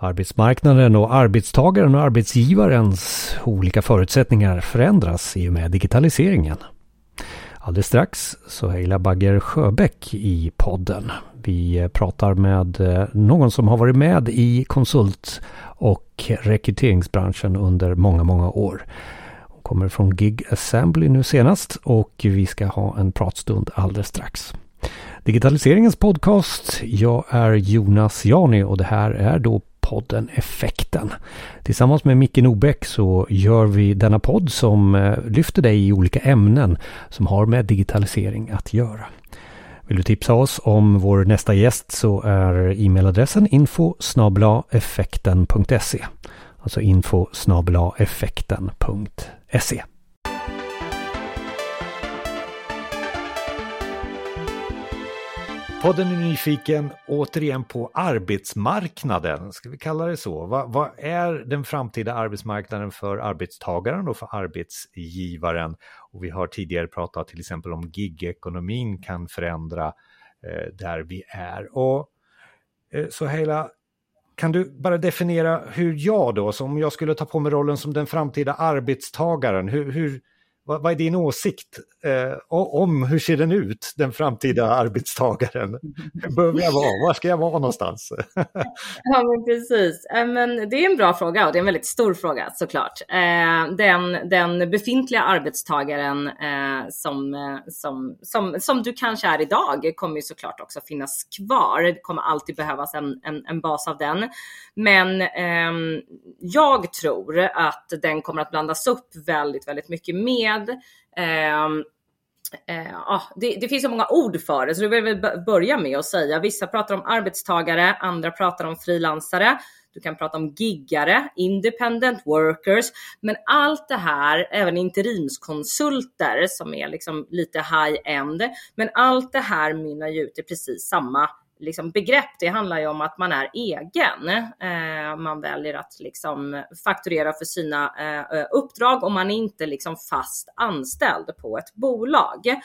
Arbetsmarknaden och arbetstagaren och arbetsgivarens olika förutsättningar förändras i och med digitaliseringen. Alldeles strax så är Bagger Sjöbäck i podden. Vi pratar med eh, någon som har varit med i konsult och rekryteringsbranschen under många, många år. Hon kommer från Gig Assembly nu senast och vi ska ha en pratstund alldeles strax. Digitaliseringens podcast. Jag är Jonas Jani och det här är då podden Effekten. Tillsammans med Micke Nobäck så gör vi denna podd som eh, lyfter dig i olika ämnen som har med digitalisering att göra. Vill du tipsa oss om vår nästa gäst så är e-mailadressen info effekten.se Alltså info effekten.se Podden är nyfiken återigen på arbetsmarknaden, ska vi kalla det så? Vad, vad, är den framtida arbetsmarknaden för arbetstagaren och för arbetsgivaren? Och vi har tidigare pratat till exempel om gigekonomin kan förändra eh, där vi är. Och eh, så hela kan du bara definiera hur jag då, om jag skulle ta på mig rollen som den framtida arbetstagaren, hur, hur vad, vad är din åsikt eh, om hur ser den ut, den framtida arbetstagaren? Hur behöver jag vara? Var ska jag vara någonstans? ja, men precis. Eh, men det är en bra fråga och det är en väldigt stor fråga såklart. Eh, den, den befintliga arbetstagaren eh, som, eh, som, som, som du kanske är idag kommer ju såklart också finnas kvar. Det kommer alltid behövas en, en, en bas av den. Men eh, jag tror att den kommer att blandas upp väldigt, väldigt mycket med med. Eh, Eh, det, det, finns så många ord för det, så det vill vi börja med att säga. Vissa pratar om arbetstagare, andra pratar om frilansare. Du kan prata om giggare, independent workers, men allt det här, även interimskonsulter som är liksom lite high-end, men allt det här mynnar ju ut i precis samma liksom begrepp. Det handlar ju om att man är egen. Eh, man väljer att liksom fakturera för sina eh, uppdrag och man är inte liksom fast anställd på ett bolag.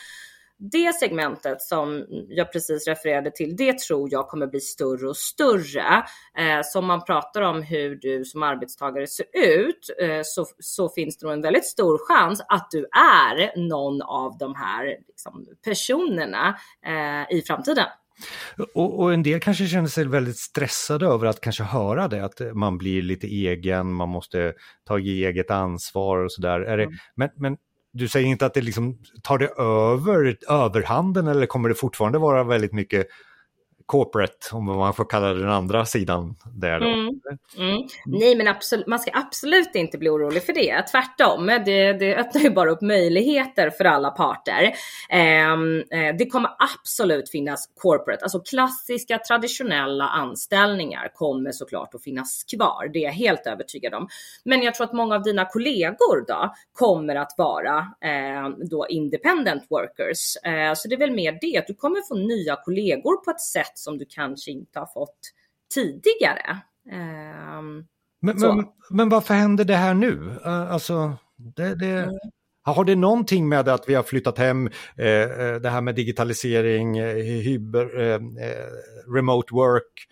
Det segmentet som jag precis refererade till, det tror jag kommer bli större och större. Eh, så om man pratar om hur du som arbetstagare ser ut eh, så, så, finns det nog en väldigt stor chans att du är någon av de här liksom, personerna eh, i framtiden. Och, och, en del kanske känner sig väldigt stressade över att kanske höra det, att man blir lite egen, man måste ta eget ansvar och sådär. Mm. Men, men du säger inte att det liksom tar det över överhanden eller kommer det fortfarande vara väldigt mycket corporate, om man får kalla det den andra sidan där då. Mm. Mm. Nej, men absolut, man ska absolut inte bli orolig för det. Tvärtom, det, det öppnar ju bara upp möjligheter för alla parter. Ehm, eh, det kommer absolut finnas corporate, alltså klassiska traditionella anställningar kommer såklart att finnas kvar. Det är jag helt övertygad om. Men jag tror att många av dina kollegor då kommer att vara eh, då independent workers. Eh, så det är väl mer det, att du kommer få nya kollegor på ett sätt sätt som du kanske inte har fått tidigare. Um, men, men, men, varför händer det här nu? Uh, alltså, det, det... Mm. Har det någonting med att vi har flyttat hem eh, eh det här med digitalisering, eh, hyber, eh, eh remote work?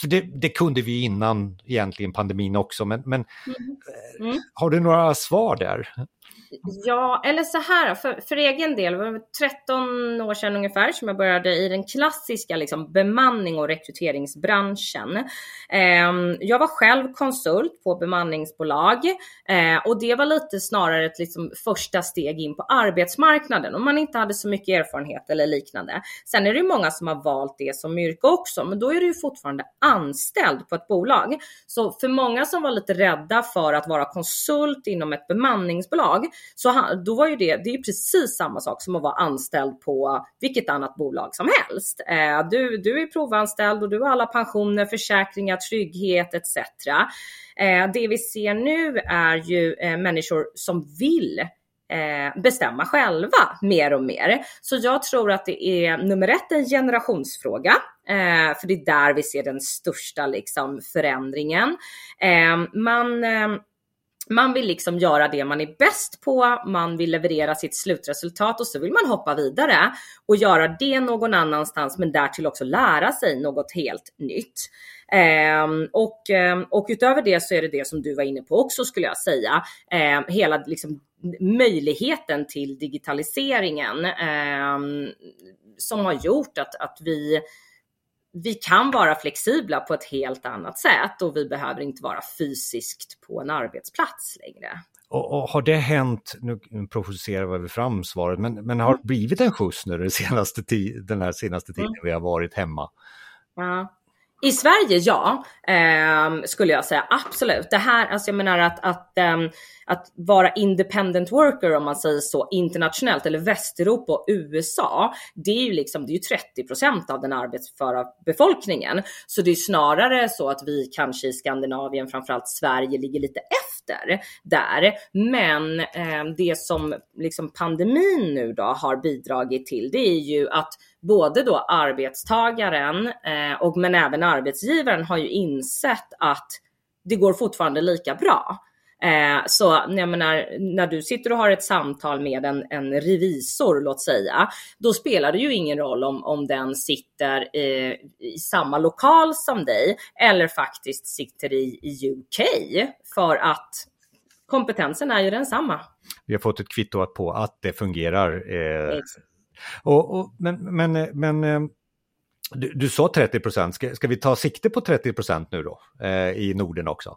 För det, det, kunde vi innan egentligen pandemin också, men, men mm. Mm. har du några svar där? Ja, eller så här för, för egen del, det var 13 år sedan ungefär som jag började i den klassiska liksom, bemanning och rekryteringsbranschen. Eh, jag var själv konsult på bemanningsbolag eh, och det var lite snarare ett liksom, första steg in på arbetsmarknaden om man inte hade så mycket erfarenhet eller liknande. Sen är det ju många som har valt det som yrke också, men då är du ju fortfarande anställd på ett bolag. Så för många som var lite rädda för att vara konsult inom ett bemanningsbolag så han, då var ju det, det är precis samma sak som att vara anställd på vilket annat bolag som helst. Eh, du, du är provanställd och du har alla pensioner, försäkringar, trygghet etc. Eh, det vi ser nu är ju eh, människor som vill eh, bestämma själva mer och mer. Så jag tror att det är nummer ett en generationsfråga, eh, för det är där vi ser den största liksom, förändringen. Eh, man man vill liksom göra det man är bäst på, man vill leverera sitt slutresultat och så vill man hoppa vidare och göra det någon annanstans men därtill också lära sig något helt nytt. Eh, och, ehm, och utöver det så är det det som du var inne på också skulle jag säga. Eh, hela liksom, möjligheten till digitaliseringen eh, som har gjort att, att vi vi kan vara flexibla på ett helt annat sätt och vi behöver inte vara fysiskt på en arbetsplats längre. Och, och har det hänt, nu provocerar vi fram svaret, men, men har det blivit en skjuts nu den, senaste den här senaste tiden mm. vi har varit hemma? Ja. I Sverige, ja, eh, skulle jag säga absolut. Det här, alltså jag menar att, att, eh, att vara independent worker om man säger så internationellt eller Västeuropa och USA, det är ju liksom, det är ju 30% av den arbetsföra befolkningen. Så det är snarare så att vi kanske i Skandinavien, framförallt Sverige, ligger lite efter där. Men eh, det som liksom pandemin nu då har bidragit till, det är ju att både då arbetstagaren eh, och men även arbetsgivaren har ju insett att det går fortfarande lika bra. Eh, så jag menar, när du sitter och har ett samtal med en, en revisor, låt säga, då spelar det ju ingen roll om, om den sitter eh, i samma lokal som dig eller faktiskt sitter i, i UK för att kompetensen är ju densamma. Vi har fått ett kvitto på att det fungerar. Eh, och, och, men men, eh, men eh, du, du sa 30 procent, ska, ska, vi ta sikte på 30 procent nu då eh, i Norden också?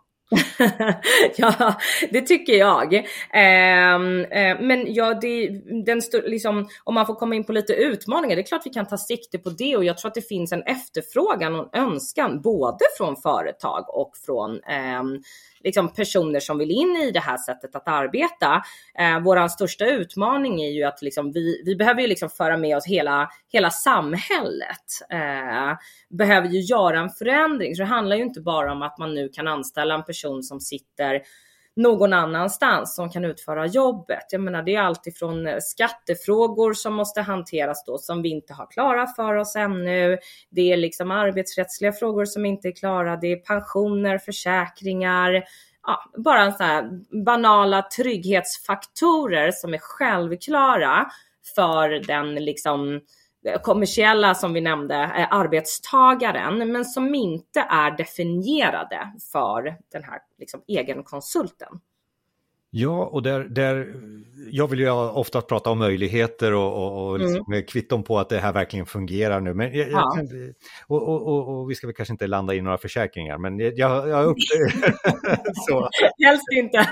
ja, det tycker jag. Eh, eh, men ja, det, den liksom, om man får komma in på lite utmaningar, det är klart vi kan ta sikte på det och jag tror att det finns en efterfrågan och en önskan både från företag och från eh, liksom personer som vill in i det här sättet att arbeta. Eh, Vår största utmaning är ju att liksom vi, vi behöver ju liksom föra med oss hela, hela samhället. Eh, behöver ju göra en förändring. Så det handlar ju inte bara om att man nu kan anställa en person som sitter någon annanstans som kan utföra jobbet. Jag menar, det är alltifrån eh, skattefrågor som måste hanteras då som vi inte har klara för oss ännu. Det är liksom arbetsrättsliga frågor som inte är klara. Det är pensioner, försäkringar, ja, bara så här banala trygghetsfaktorer som är självklara för den liksom Eh, kommersiella som vi nämnde, eh, arbetstagaren, men som inte är definierade för den här liksom, egenkonsulten. Ja, och där, där, jag vill ju ofta prata om möjligheter och, och, och liksom mm. kvitton på att det här verkligen fungerar nu. Men jag, ja. jag, och, och, vi ska väl kanske inte landa i några försäkringar, men jag, jag upp så. Helst inte.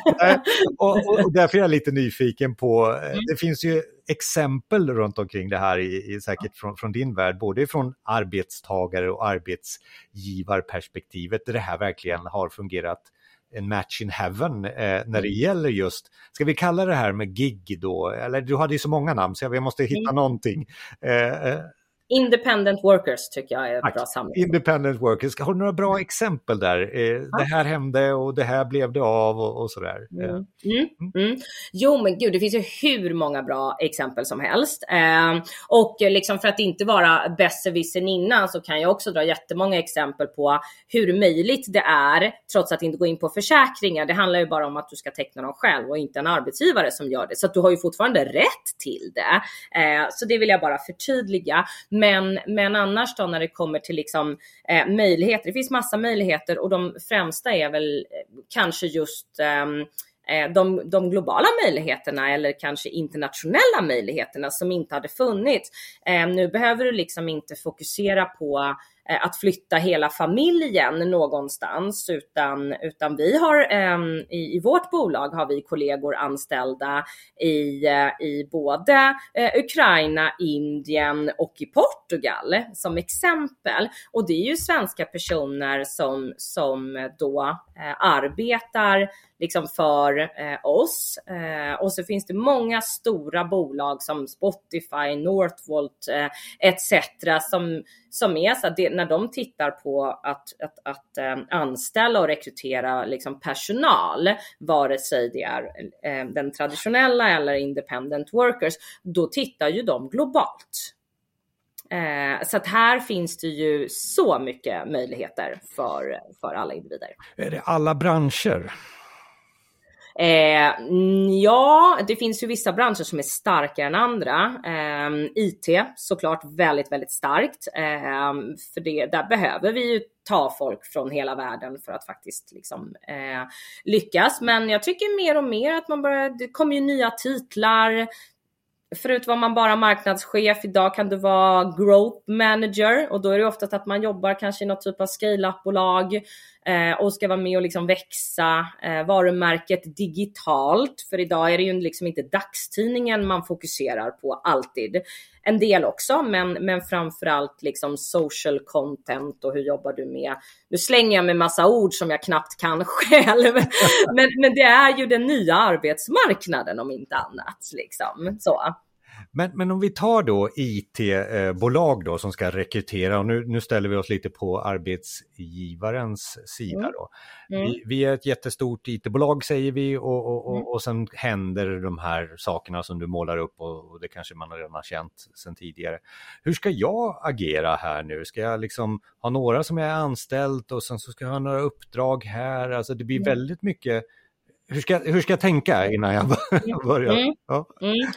och, och, därför är jag lite nyfiken på, mm. det finns ju exempel runt omkring det här, i, i säkert från, från, din värld, både från arbetstagare och arbetsgivarperspektivet, där det här verkligen har fungerat en match in heaven eh, när det mm. gäller just, ska vi kalla det här med gig då, eller du hade ju så många namn så jag måste hitta mm. någonting. Eh, eh Independent workers tycker jag är ett bra samling. Independent workers, har du några bra exempel där? Eh, ja. Det här hände och det här blev det av och, och sådär. Mm. Mm. mm. Mm. Jo men gud, det finns ju hur många bra exempel som helst. Eh, och liksom för att inte vara besserwissern innan så kan jag också dra jättemånga exempel på hur möjligt det är, trots att inte gå in på försäkringar. Det handlar ju bara om att du ska teckna dem själv och inte en arbetsgivare som gör det. Så du har ju fortfarande rätt till det. Eh, så det vill jag bara förtydliga. Men, men annars då när det kommer till liksom, eh, möjligheter, det finns massa möjligheter och de främsta är väl eh, kanske just ehm, eh, de, de, globala möjligheterna eller kanske internationella möjligheterna som inte hade funnits. Eh, nu behöver du liksom inte fokusera på Eh, att flytta hela familjen någonstans utan, utan vi har ehm, i, i, vårt bolag har vi kollegor anställda i, eh, i både eh, Ukraina, Indien och i Portugal som exempel. Och det är ju svenska personer som, som då arbetar liksom för eh, oss. Eh, och så finns det många stora bolag som Spotify, Northvolt eh, etc. som, som är så att det, när de tittar på att, att, att eh, anställa och rekrytera liksom personal, vare sig det är eh, den traditionella eller independent workers, då tittar ju de globalt. Eh, så att här finns det ju så mycket möjligheter för, för alla individer. Är det alla branscher? Eh, mm, ja, det finns ju vissa branscher som är starkare än andra. Eh, IT såklart väldigt, väldigt starkt. Eh, för det, där behöver vi ju ta folk från hela världen för att faktiskt liksom, eh, lyckas. Men jag tycker mer och mer att man börjar, det kommer ju nya titlar. Förut var man bara marknadschef, idag kan du vara growth manager och då är det oftast att man jobbar kanske i något typ av scale-up-bolag Eh, och ska vara med och liksom växa eh, varumärket digitalt. För idag är det ju liksom inte dagstidningen man fokuserar på alltid. En del också, men, men framförallt liksom social content och hur jobbar du med, nu slänger jag med massa ord som jag knappt kan själv, men, men det är ju den nya arbetsmarknaden om inte annat. Liksom. Så. Men, men om vi tar då IT-bolag då som ska rekrytera och nu, nu ställer vi oss lite på arbetsgivarens sida mm. då. Mm. Vi, vi, är ett jättestort IT-bolag säger vi och, och, och, mm. och sen händer de här sakerna som du målar upp och, och det kanske man redan har känt sedan tidigare. Hur ska jag agera här nu? Ska jag liksom ha några som jag är anställd och sen så ska jag ha några uppdrag här? Alltså det blir mm. väldigt mycket hur ska, hur ska jag tänka innan jag börjar? Mm. Ja. Mm.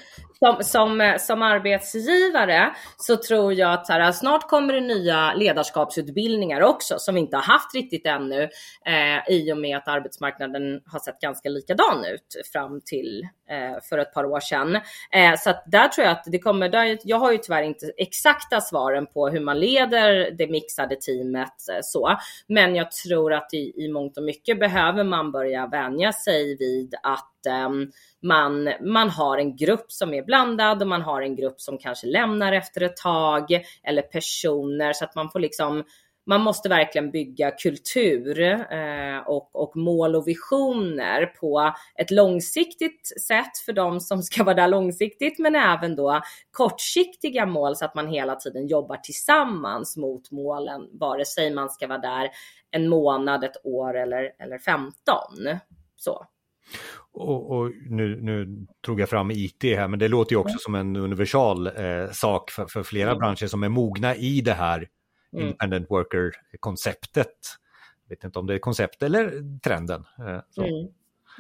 Som, som, eh, som arbetsgivare så tror jag att här, snart kommer det nya ledarskapsutbildningar också som vi inte har haft riktigt ännu eh, i och med att arbetsmarknaden har sett ganska likadan ut fram till eh, för ett par år sedan. Eh, så att där tror jag att det kommer, där, jag har ju tyvärr inte exakta svaren på hur man leder det mixade teamet eh, så, men jag tror att i, i mångt och mycket behöver man börja vänja sig vid att Ehm, man, man har en grupp som är blandad och man har en grupp som kanske lämnar efter ett tag eller personer så att man får liksom man måste verkligen bygga kultur eh, och, och mål och visioner på ett långsiktigt sätt för de som ska vara där långsiktigt, men även då kortsiktiga mål så att man hela tiden jobbar tillsammans mot målen, vare sig man ska vara där en månad, ett år eller, eller 15. Så. Och, och, nu, nu tog jag fram IT här, men det låter ju också mm. som en universal eh, sak för, för flera mm. branscher som är mogna i det här mm. independent worker-konceptet. Jag vet inte om det är koncept eller trenden. Eh, mm.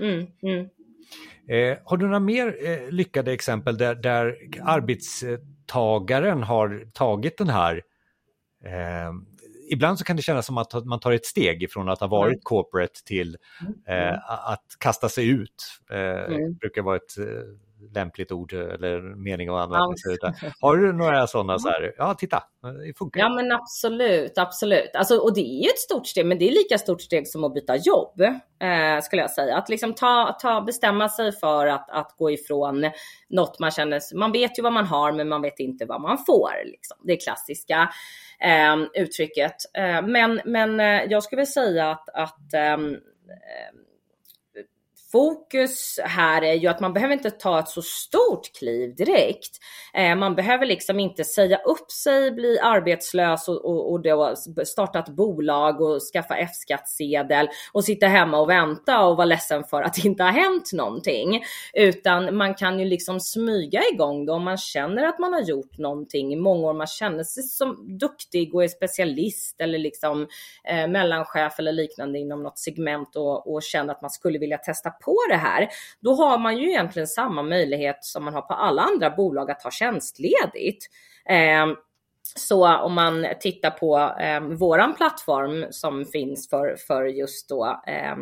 Mm, mm. Eh, har du några mer eh, lyckade exempel där, där arbetstagaren har tagit den här eh, ibland så kan det kännas som att man tar ett steg ifrån att ha varit mm. corporate till mm. eh, att kasta sig ut. Eh, mm. brukar vara ett eh, lämpligt ord eller mening att använda sig utav. Har du några sådana så här, ja titta, det funkar. Ja men absolut, absolut. Alltså, och det är ju ett stort steg, men det är lika stort steg som att byta jobb, eh, skulle jag säga. Att liksom ta, ta, bestämma sig för att, att gå ifrån något man känner, man vet ju vad man har, men man vet inte vad man får. Liksom. Det klassiska eh, uttrycket. Eh, men, men eh, jag skulle säga att, att ehm, fokus här är ju att man behöver inte ta ett så stort kliv direkt. Eh, man behöver liksom inte säga upp sig, bli arbetslös och, och, och då starta ett bolag och skaffa F-skattsedel och sitta hemma och vänta och vara ledsen för att det inte har hänt någonting. Utan man kan ju liksom smyga igång då om man känner att man har gjort någonting i många år, man känner sig som duktig och är specialist eller liksom eh, mellanchef eller liknande inom något segment och, och känner att man skulle vilja testa på det här, då har man ju egentligen samma möjlighet som man har på alla andra bolag att ta tjänstledigt. Eh, så om man tittar på eh, våran plattform som finns för, för just då eh,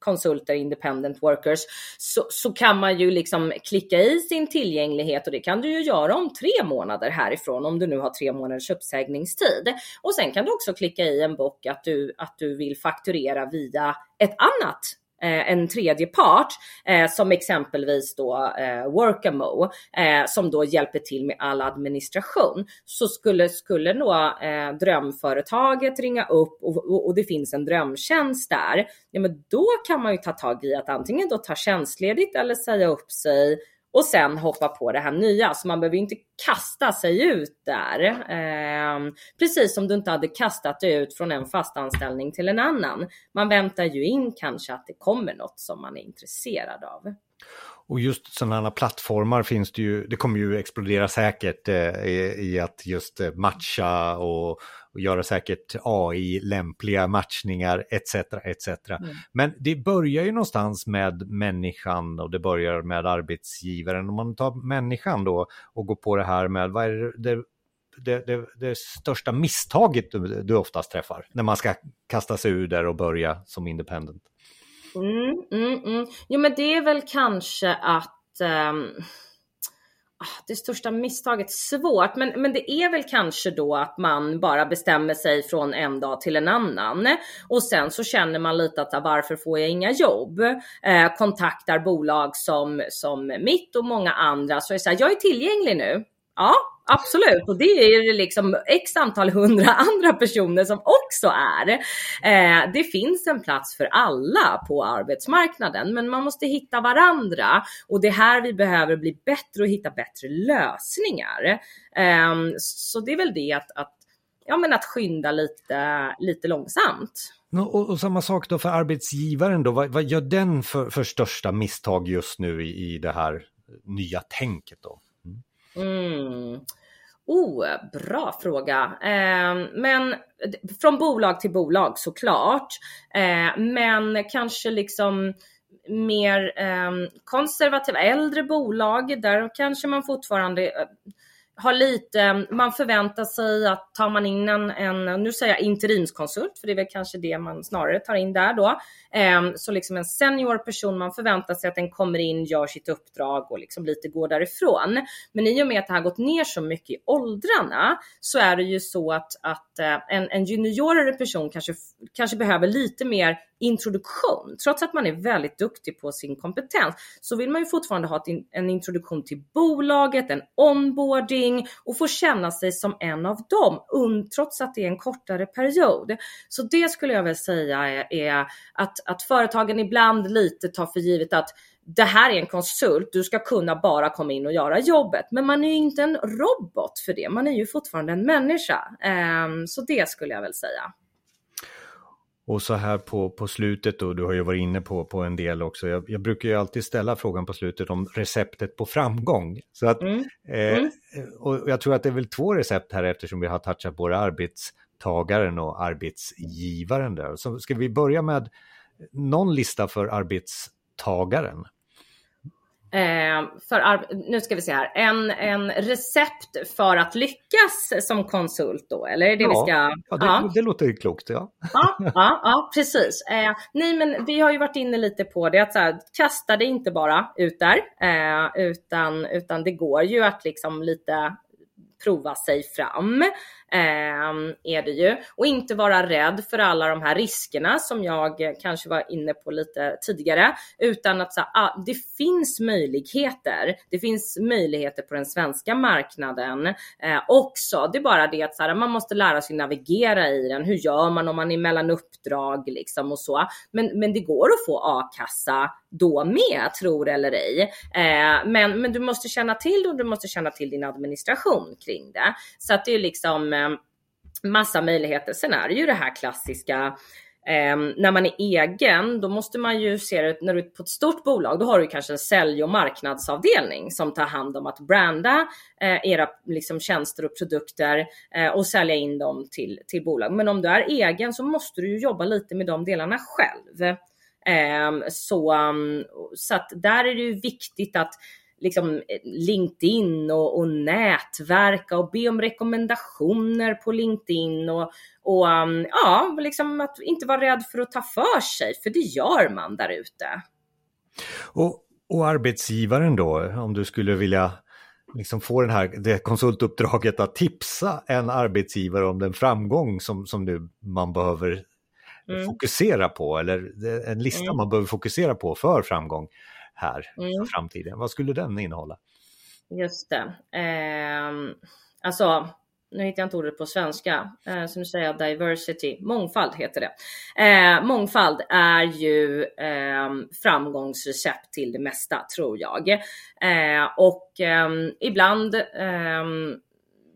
konsulter, independent workers, så, så kan man ju liksom klicka i sin tillgänglighet och det kan du ju göra om tre månader härifrån om du nu har tre månaders uppsägningstid. Och sen kan du också klicka i en bock att du, att du vill fakturera via ett annat Eh, en tredje part eh, som exempelvis då eh, Workamo eh, som då hjälper till med all administration. Så skulle, skulle då eh, drömföretaget ringa upp och, och, och, det finns en drömtjänst där, ja men då kan man ju ta tag i att antingen då ta tjänstledigt eller säga upp sig och sen hoppa på det här nya. Så man behöver inte kasta sig ut där. Eh, precis som du inte hade kastat dig ut från en fast anställning till en annan. Man väntar ju in kanske att det kommer något som man är intresserad av. Och just sådana plattformar finns det ju, det kommer ju explodera säkert eh, i, i, att just eh, matcha och, och göra säkert AI-lämpliga matchningar etc. etc. Mm. Men det börjar ju någonstans med människan och det börjar med arbetsgivaren. Om man tar människan då och går på det här med vad är det, det, det, det största misstaget du, du oftast träffar när man ska kasta sig ur där och börja som independent? Mm, mm, mm. Jo men det är väl kanske att um Ah, det största misstaget, svårt, men, men det är väl kanske då att man bara bestämmer sig från en dag till en annan och sen så känner man lite att ah, varför får jag inga jobb? Eh, kontaktar bolag som, som mitt och många andra så är det så här, jag är tillgänglig nu. Ja, Absolut, och det är det liksom x antal hundra andra personer som också är. Eh, det finns en plats för alla på arbetsmarknaden, men man måste hitta varandra och det är här vi behöver bli bättre och hitta bättre lösningar. Eh, så det är väl det att, att, ja, men att skynda lite, lite långsamt. Och, och, samma sak då för arbetsgivaren då, vad, vad gör den för, för största misstag just nu i, i det här nya tänket då? Mm. Oh, bra fråga. Eh, men från bolag till bolag såklart. Eh, men kanske liksom mer eh, konservativa äldre bolag, där kanske man fortfarande eh, har lite, man förväntar sig att tar man in en, en, nu säger jag interimskonsult, för det är väl kanske det man snarare tar in där då. Ehm, så liksom en senior person, man förväntar sig att den kommer in, gör sitt uppdrag och liksom lite går därifrån. Men i och med att det har gått ner så mycket i åldrarna så är det ju så att, att eh, en, en juniorare person kanske, kanske behöver lite mer introduktion. Trots att man är väldigt duktig på sin kompetens så vill man ju fortfarande ha en introduktion till bolaget, en onboarding och få känna sig som en av dem, trots att det är en kortare period. Så det skulle jag väl säga är, är att, att företagen ibland lite tar för givet att det här är en konsult, du ska kunna bara komma in och göra jobbet. Men man är ju inte en robot för det, man är ju fortfarande en människa. Ehm, så det skulle jag väl säga. Och så här på, på slutet då, du har ju varit inne på, på en del också. Jag, jag brukar ju alltid ställa frågan på slutet om receptet på framgång. Så att, mm. Eh, mm. och jag tror att det är väl två recept här eftersom vi har touchat både arbetstagaren och arbetsgivaren där. Så ska vi börja med någon lista för arbetstagaren? Eh, för, nu ska vi se här, en, en recept för att lyckas som konsult då, eller är det ja, vi ska? Ja, det, ja. det låter klokt. Ja, ja, ja, ja precis. Eh, nej, men vi har ju varit inne lite på det, att så här, kasta det inte bara ut där, eh, utan, utan det går ju att liksom lite prova sig fram Ehm, är det ju. Och inte vara rädd för alla de här riskerna som jag kanske var inne på lite tidigare, utan att så, ah, det finns möjligheter. Det finns möjligheter på den svenska marknaden eh, också. Det är bara det att så här, man måste lära sig navigera i den. Hur gör man om man är mellan uppdrag liksom och så? Men, men det går att få a-kassa då med, tror eller ej. Eh, men, men du måste känna till och du måste känna till din administration kring det. Så att det är liksom Eh, massa möjligheter. Sen är det ju det här klassiska Eh, när man är egen, då måste man ju se det, när du är på ett stort bolag, då har du kanske en sälj och marknadsavdelning som tar hand om att branda eh, era liksom, tjänster och produkter eh, och sälja in dem till, till bolag. Men om du är egen så måste du ju jobba lite med de delarna själv. Ehm, så, um, så att där är det ju viktigt att liksom LinkedIn och, och nätverka och be om rekommendationer på LinkedIn och, och um, ja, liksom att inte vara rädd för att ta för sig, för det gör man där ute. Och, och arbetsgivaren då, om du skulle vilja liksom få den här, det konsultuppdraget att tipsa en arbetsgivare om den framgång som, som nu man behöver mm. fokusera på eller en lista mm. man behöver fokusera på för framgång här mm. för framtiden. Vad skulle den innehålla? Just det. Eh, alltså, nu hittar jag inte ordet på svenska, eh, så nu säger jag diversity, mångfald heter det. Eh, mångfald är ju eh, framgångsrecept till det mesta tror jag. Eh, och ehm, ibland, ehm,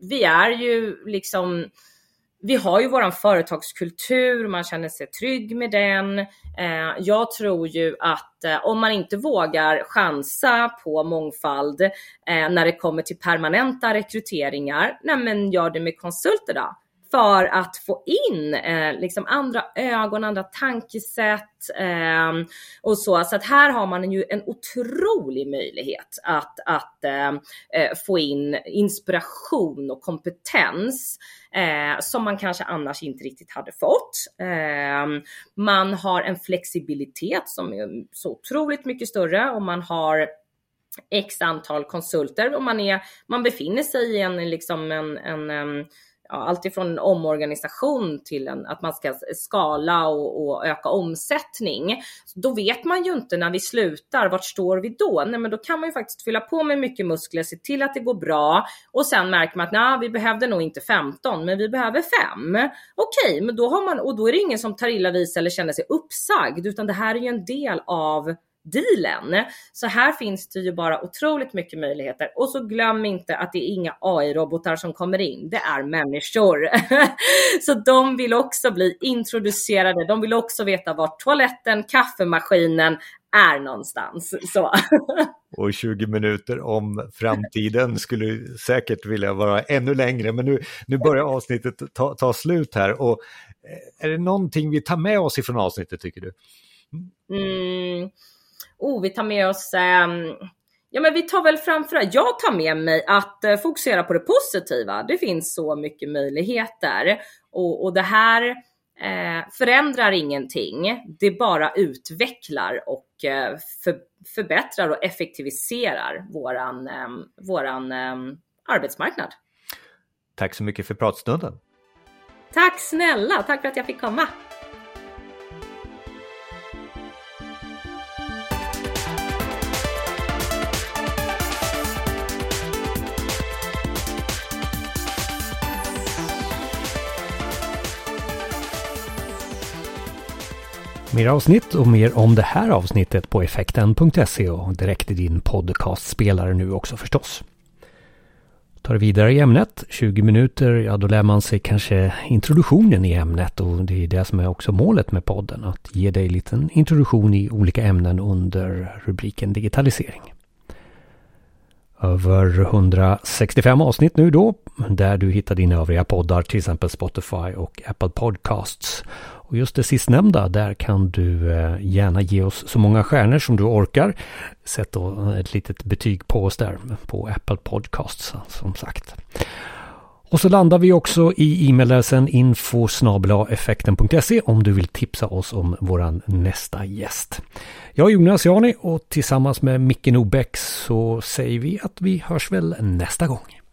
vi är ju liksom vi har ju våran företagskultur, man känner sig trygg med den. Eh, jag tror ju att eh, om man inte vågar chansa på mångfald eh, när det kommer till permanenta rekryteringar, nej men gör det med konsulter då för att få in eh, liksom andra ögon, andra tankesätt eh, och så. Så att här har man ju en otrolig möjlighet att, att eh, eh, få in inspiration och kompetens eh, som man kanske annars inte riktigt hade fått. Eh, man har en flexibilitet som är så otroligt mycket större och man har x antal konsulter och man, är, man befinner sig i en, liksom en, en, en ja, alltifrån en omorganisation till en, att man ska skala och, och, öka omsättning. Då vet man ju inte när vi slutar, vart står vi då? Nej, men då kan man ju faktiskt fylla på med mycket muskler, se till att det går bra och sen märker man att nej, vi behövde nog inte 15, men vi behöver 5. Okej, men då har man och då är det ingen som tar illa vis eller känner sig uppsagd, utan det här är ju en del av dealen. Så här finns det ju bara otroligt mycket möjligheter. Och så glöm inte att det är inga AI-robotar som kommer in, det är människor. så de vill också bli introducerade, de vill också veta var toaletten, kaffemaskinen är någonstans. Så. och 20 minuter om framtiden skulle säkert vilja vara ännu längre, men nu, nu börjar avsnittet ta, ta slut här. Och eh, är det någonting vi tar med oss ifrån avsnittet tycker du? Mm oh, vi tar med oss um, Ja men vi tar väl framförallt, jag tar med mig att uh, fokusera på det positiva. Det finns så mycket möjligheter och, och det här uh, förändrar ingenting. Det bara utvecklar och uh, för, förbättrar och effektiviserar våran, um, våran um, arbetsmarknad. Tack så mycket för pratstunden. Tack snälla, tack för att jag fick komma. Mer avsnitt och mer om det här avsnittet på effekten.se och direkt i din podcastspelare nu också förstås. Tar vidare i ämnet, 20 minuter, ja då lär man sig kanske introduktionen i ämnet och det är det som är också målet med podden, att ge dig en liten introduktion i olika ämnen under rubriken digitalisering. Över 165 avsnitt nu då, där du hittar dina övriga poddar, till exempel Spotify och Apple Podcasts. Och just det sistnämnda, där kan du eh, gärna ge oss så många stjärnor som du orkar. Sätt då ett litet betyg på oss där på Apple Podcasts som sagt. Och så landar vi också i e-mailadressen info effekten.se om du vill tipsa oss om våran nästa gäst. Jag är Jonas Jani och tillsammans med Micke Nobäck så säger vi att vi hörs väl nästa gång.